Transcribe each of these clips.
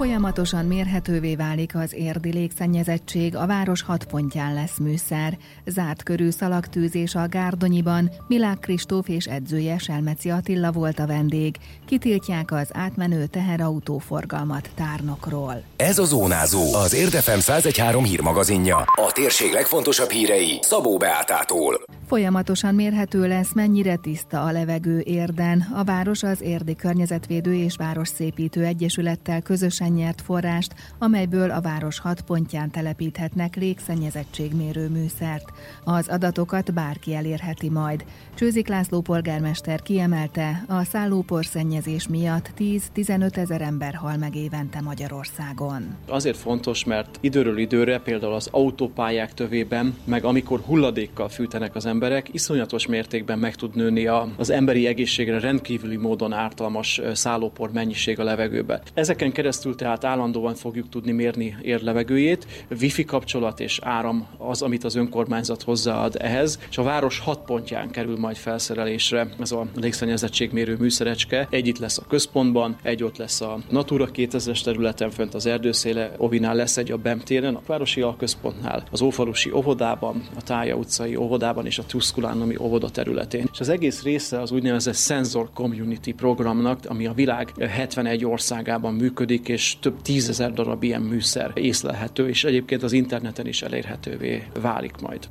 Folyamatosan mérhetővé válik az érdi légszennyezettség, a város hat pontján lesz műszer. Zárt körű szalagtűzés a Gárdonyiban, Milák Kristóf és edzője Selmeci Attila volt a vendég. Kitiltják az átmenő teherautóforgalmat tárnokról. Ez a Zónázó, az Érdefem 1013 hírmagazinja. A térség legfontosabb hírei Szabó Beátától. Folyamatosan mérhető lesz, mennyire tiszta a levegő érden. A város az Érdi Környezetvédő és Városszépítő Egyesülettel közösen nyert forrást, amelyből a város hat pontján telepíthetnek légszennyezettségmérő műszert. Az adatokat bárki elérheti majd. Csőzik László polgármester kiemelte, a szállóporszennyezés miatt 10-15 ezer ember hal meg évente Magyarországon. Azért fontos, mert időről időre például az autópályák tövében, meg amikor hulladékkal fűtenek az emberek, iszonyatos mértékben meg tud nőni az emberi egészségre rendkívüli módon ártalmas szállópor mennyiség a levegőbe. Ezeken keresztül tehát állandóan fogjuk tudni mérni érlevegőjét. Wifi kapcsolat és áram az, amit az önkormányzat hozzáad ehhez, és a város hat pontján kerül majd felszerelésre ez a légszennyezettségmérő műszerecske. Egy itt lesz a központban, egy ott lesz a Natura 2000-es területen, fönt az erdőszéle Ovinál lesz egy a BEM téren, a Városi Alközpontnál, az Ófalusi óvodában, a Tája utcai óvodában és a Tusculánomi óvoda területén. És az egész része az úgynevezett Sensor Community programnak, ami a világ 71 országában működik, és több tízezer darab ilyen műszer észlelhető, és egyébként az interneten is elérhetővé válik majd.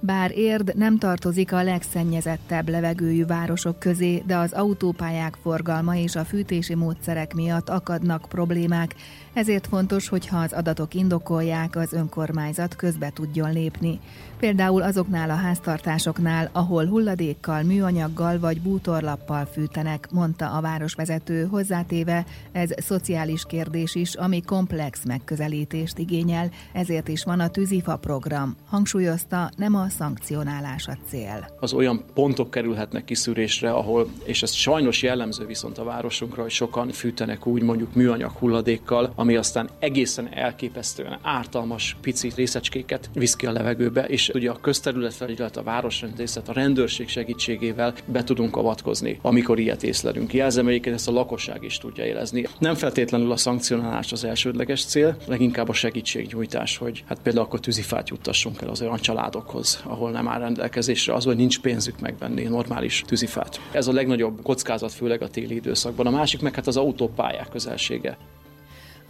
Bár Érd nem tartozik a legszennyezettebb levegőjű városok közé, de az autópályák forgalma és a fűtési módszerek miatt akadnak problémák, ezért fontos, hogyha az adatok indokolják, az önkormányzat közbe tudjon lépni. Például azoknál a háztartásoknál, ahol hulladékkal, műanyaggal vagy bútorlappal fűtenek, mondta a városvezető, hozzátéve ez szociális kérdés is, ami komplex megközelítést igényel, ezért is van a tűzifa program. Hangsúlyozta, nem a szankcionálás a cél. Az olyan pontok kerülhetnek kiszűrésre, ahol, és ez sajnos jellemző viszont a városunkra, hogy sokan fűtenek úgy mondjuk műanyag hulladékkal, ami aztán egészen elképesztően ártalmas pici részecskéket visz ki a levegőbe, és ugye a közterületfelügyelet, a városrendészet, a rendőrség segítségével be tudunk avatkozni, amikor ilyet észlelünk. Jelzem egyébként ezt a lakosság is tudja érezni. Nem feltétlenül a szankcionálás az elsődleges cél, leginkább a segítségnyújtás, hogy hát például akkor tűzifát juttassunk el az olyan családokhoz, ahol nem áll rendelkezésre az, hogy nincs pénzük megvenni normális tűzifát. Ez a legnagyobb kockázat, főleg a téli időszakban. A másik meg hát az autópályák közelsége.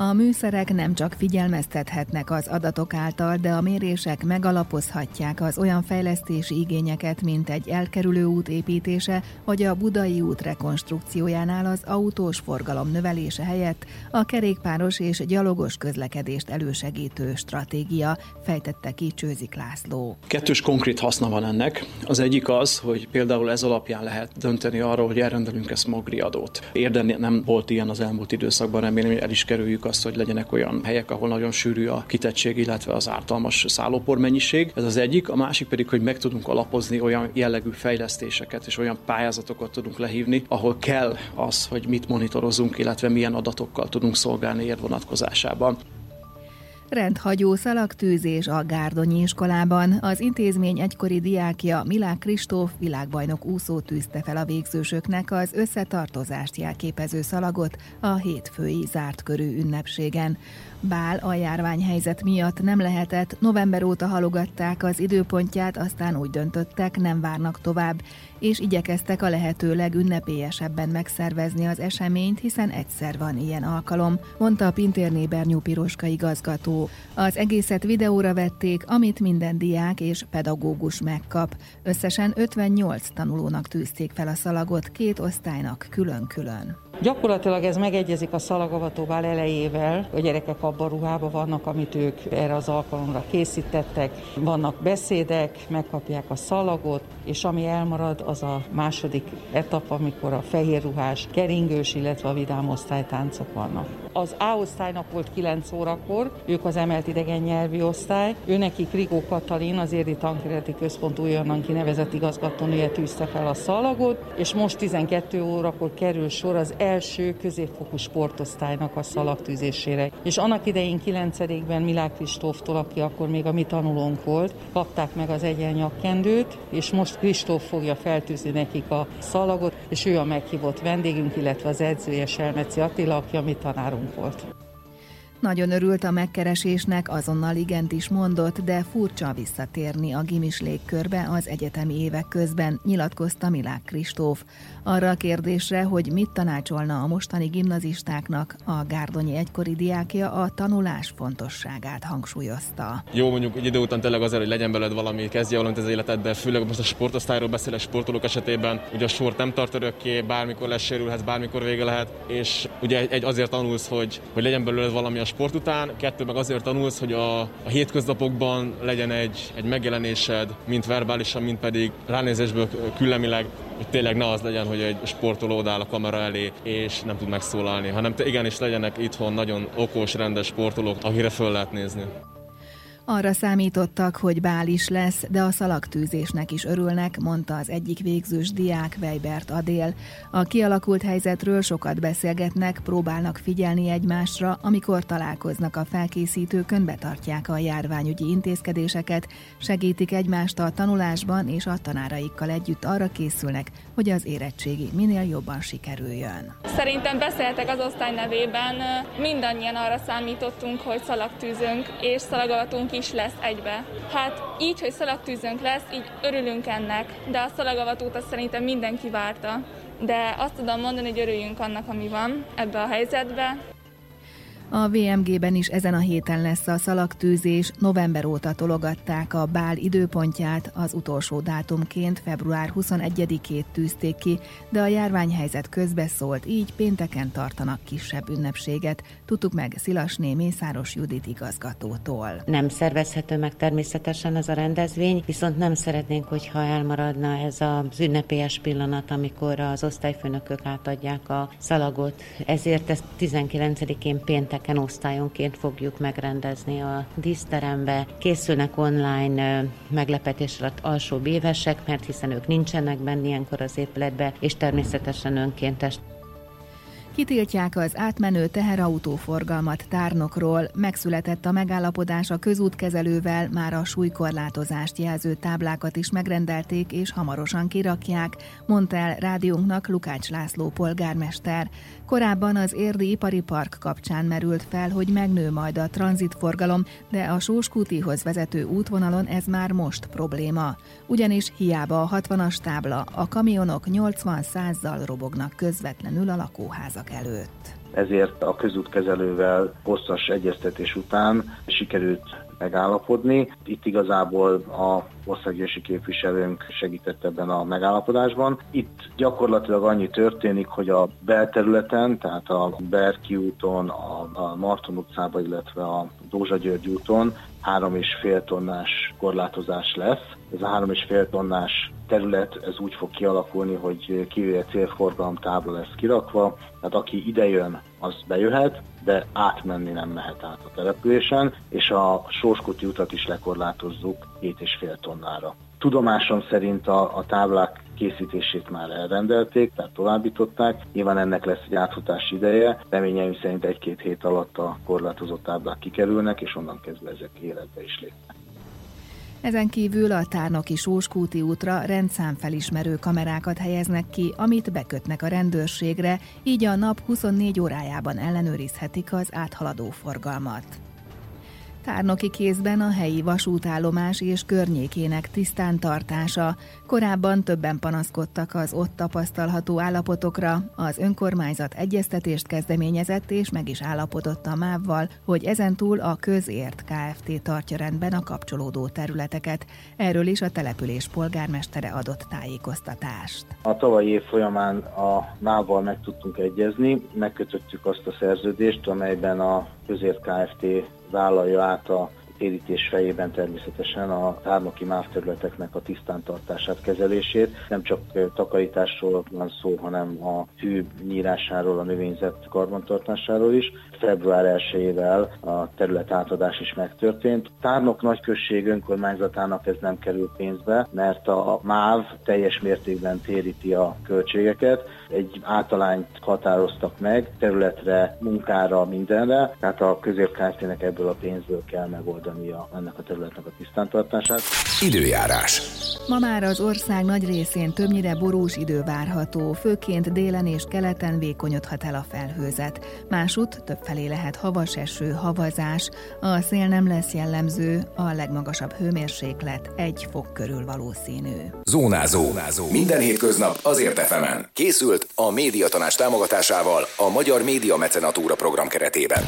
A műszerek nem csak figyelmeztethetnek az adatok által, de a mérések megalapozhatják az olyan fejlesztési igényeket, mint egy elkerülő út építése, vagy a Budai út rekonstrukciójánál az autós forgalom növelése helyett a kerékpáros és gyalogos közlekedést elősegítő stratégia, fejtette ki Csőzik László. Kettős konkrét haszna van ennek. Az egyik az, hogy például ez alapján lehet dönteni arról, hogy elrendelünk-e smogri adót. Érden nem volt ilyen az elmúlt időszakban, remélem, hogy el is kerüljük azt, hogy legyenek olyan helyek, ahol nagyon sűrű a kitettség, illetve az ártalmas szállópor mennyiség. Ez az egyik, a másik pedig, hogy meg tudunk alapozni olyan jellegű fejlesztéseket és olyan pályázatokat tudunk lehívni, ahol kell az, hogy mit monitorozunk, illetve milyen adatokkal tudunk szolgálni ér vonatkozásában. Rendhagyó szalagtűzés a Gárdonyi iskolában. Az intézmény egykori diákja Milák Kristóf világbajnok úszó tűzte fel a végzősöknek az összetartozást jelképező szalagot a hétfői zárt körű ünnepségen. Bál a járványhelyzet miatt nem lehetett, november óta halogatták az időpontját, aztán úgy döntöttek, nem várnak tovább, és igyekeztek a lehető legünnepélyesebben megszervezni az eseményt, hiszen egyszer van ilyen alkalom, mondta a Pintérné Bernyú Piroska igazgató. Az egészet videóra vették, amit minden diák és pedagógus megkap. Összesen 58 tanulónak tűzték fel a szalagot két osztálynak külön-külön. Gyakorlatilag ez megegyezik a szalagavatóval elejével. A gyerekek abban ruhában vannak, amit ők erre az alkalomra készítettek. Vannak beszédek, megkapják a szalagot, és ami elmarad, az a második etap, amikor a fehér ruhás, keringős, illetve a vidám osztálytáncok vannak. Az A osztálynak volt 9 órakor, ők az emelt idegen nyelvi osztály. Ő neki Krigó Katalin, az Érdi Tankereti Központ újonnan kinevezett igazgatónője tűzte fel a szalagot, és most 12 órakor kerül sor az első középfokú sportosztálynak a szalagtűzésére. És annak idején 9-ben Milák Kristóftól, aki akkor még a mi tanulónk volt, kapták meg az egyenyakkendőt, és most Kristóf fogja feltűzni nekik a szalagot, és ő a meghívott vendégünk, illetve az edzője Selmeci Attila, aki a mi tanárunk volt. Nagyon örült a megkeresésnek, azonnal igent is mondott, de furcsa visszatérni a gimis légkörbe az egyetemi évek közben, nyilatkozta Milák Kristóf. Arra a kérdésre, hogy mit tanácsolna a mostani gimnazistáknak, a Gárdonyi egykori diákja a tanulás fontosságát hangsúlyozta. Jó, mondjuk egy idő után tényleg azért, hogy legyen beled valami, kezdje valamit az életed, de főleg most a sportosztályról beszélek sportolók esetében, ugye a sport nem tart örökké, bármikor lesérülhetsz, bármikor vége lehet, és ugye egy azért tanulsz, hogy, hogy legyen belőled valami a sport után, kettő meg azért tanulsz, hogy a, a hétköznapokban legyen egy, egy megjelenésed, mint verbálisan, mint pedig ránézésből küllemileg, hogy tényleg ne az legyen, hogy egy sportoló odáll a kamera elé, és nem tud megszólalni, hanem te igenis legyenek itthon nagyon okos, rendes sportolók, akire föl lehet nézni. Arra számítottak, hogy bál is lesz, de a szalagtűzésnek is örülnek, mondta az egyik végzős diák Weibert Adél. A kialakult helyzetről sokat beszélgetnek, próbálnak figyelni egymásra, amikor találkoznak a felkészítőkön, betartják a járványügyi intézkedéseket, segítik egymást a tanulásban és a tanáraikkal együtt arra készülnek, hogy az érettségi minél jobban sikerüljön. Szerintem beszéltek az osztály nevében, mindannyian arra számítottunk, hogy szalagtűzünk és szalagavatunk is lesz egybe. Hát így, hogy szalagtűzünk lesz, így örülünk ennek, de a szalagavatót azt szerintem mindenki várta. De azt tudom mondani, hogy örüljünk annak, ami van ebbe a helyzetbe. A VMG-ben is ezen a héten lesz a szalagtűzés, november óta tologatták a bál időpontját, az utolsó dátumként február 21-ét tűzték ki, de a járványhelyzet közbeszólt, így pénteken tartanak kisebb ünnepséget, tudtuk meg Szilasné Mészáros Judit igazgatótól. Nem szervezhető meg természetesen ez a rendezvény, viszont nem szeretnénk, hogyha elmaradna ez az ünnepélyes pillanat, amikor az osztályfőnökök átadják a szalagot. Ezért ezt 19-én péntek pénteken osztályonként fogjuk megrendezni a díszterembe. Készülnek online meglepetésre alsóbb évesek, mert hiszen ők nincsenek benne ilyenkor az épületbe, és természetesen önkéntes Kitiltják az átmenő teherautóforgalmat tárnokról, megszületett a megállapodás a közútkezelővel, már a súlykorlátozást jelző táblákat is megrendelték és hamarosan kirakják, mondta el rádiónknak Lukács László polgármester. Korábban az Érdi Ipari Park kapcsán merült fel, hogy megnő majd a tranzitforgalom, de a Sóskútihoz vezető útvonalon ez már most probléma. Ugyanis hiába a 60-as tábla, a kamionok 80-100-zal robognak közvetlenül a lakóházak előtt. Ezért a közútkezelővel hosszas egyeztetés után sikerült megállapodni. Itt igazából a országgyűlési képviselőnk segített ebben a megállapodásban. Itt gyakorlatilag annyi történik, hogy a belterületen, tehát a Berki úton, a Marton utcában, illetve a Dózsa György úton három és fél tonnás korlátozás lesz. Ez a három és fél tonnás terület ez úgy fog kialakulni, hogy kivéve célforgalom tábla lesz kirakva, tehát aki idejön, az bejöhet, de átmenni nem mehet át a településen, és a Sorskuti utat is lekorlátozzuk 7,5 tonnára. Tudomásom szerint a, a táblák készítését már elrendelték, tehát továbbították. Nyilván ennek lesz egy átfutási ideje. Reményeim szerint egy-két hét alatt a korlátozott táblák kikerülnek, és onnan kezdve ezek életbe is lépnek. Ezen kívül a Tárnoki Sóskúti útra rendszámfelismerő kamerákat helyeznek ki, amit bekötnek a rendőrségre, így a nap 24 órájában ellenőrizhetik az áthaladó forgalmat. Tárnoki kézben a helyi vasútállomás és környékének tisztán tartása. Korábban többen panaszkodtak az ott tapasztalható állapotokra. Az önkormányzat egyeztetést kezdeményezett és meg is állapodott a MÁV-val, hogy ezentúl a közért Kft. tartja rendben a kapcsolódó területeket. Erről is a település polgármestere adott tájékoztatást. A tavalyi év folyamán a MÁV-val meg tudtunk egyezni, megkötöttük azt a szerződést, amelyben a közért Kft vállalja át a térítés fejében természetesen a tárnoki MÁV területeknek a tisztántartását, kezelését. Nem csak takarításról van szó, hanem a fű nyírásáról, a növényzet karbantartásáról is. Február 1-ével a terület átadás is megtörtént. Tárnok nagyközség önkormányzatának ez nem kerül pénzbe, mert a MÁV teljes mértékben téríti a költségeket. Egy általányt határoztak meg területre, munkára, mindenre, tehát a középkártyának ebből a pénzből kell megoldania ennek a területnek a tisztántartását. Időjárás. Ma már az ország nagy részén többnyire borús idő várható, főként délen és keleten vékonyodhat el a felhőzet. Másút többfelé lehet havas eső, havazás, a szél nem lesz jellemző, a legmagasabb hőmérséklet egy fok körül valószínű. Zónázó. Zónázó. Minden hétköznap azért efemen. Készült a médiatanás támogatásával a Magyar Média Mecenatúra program keretében.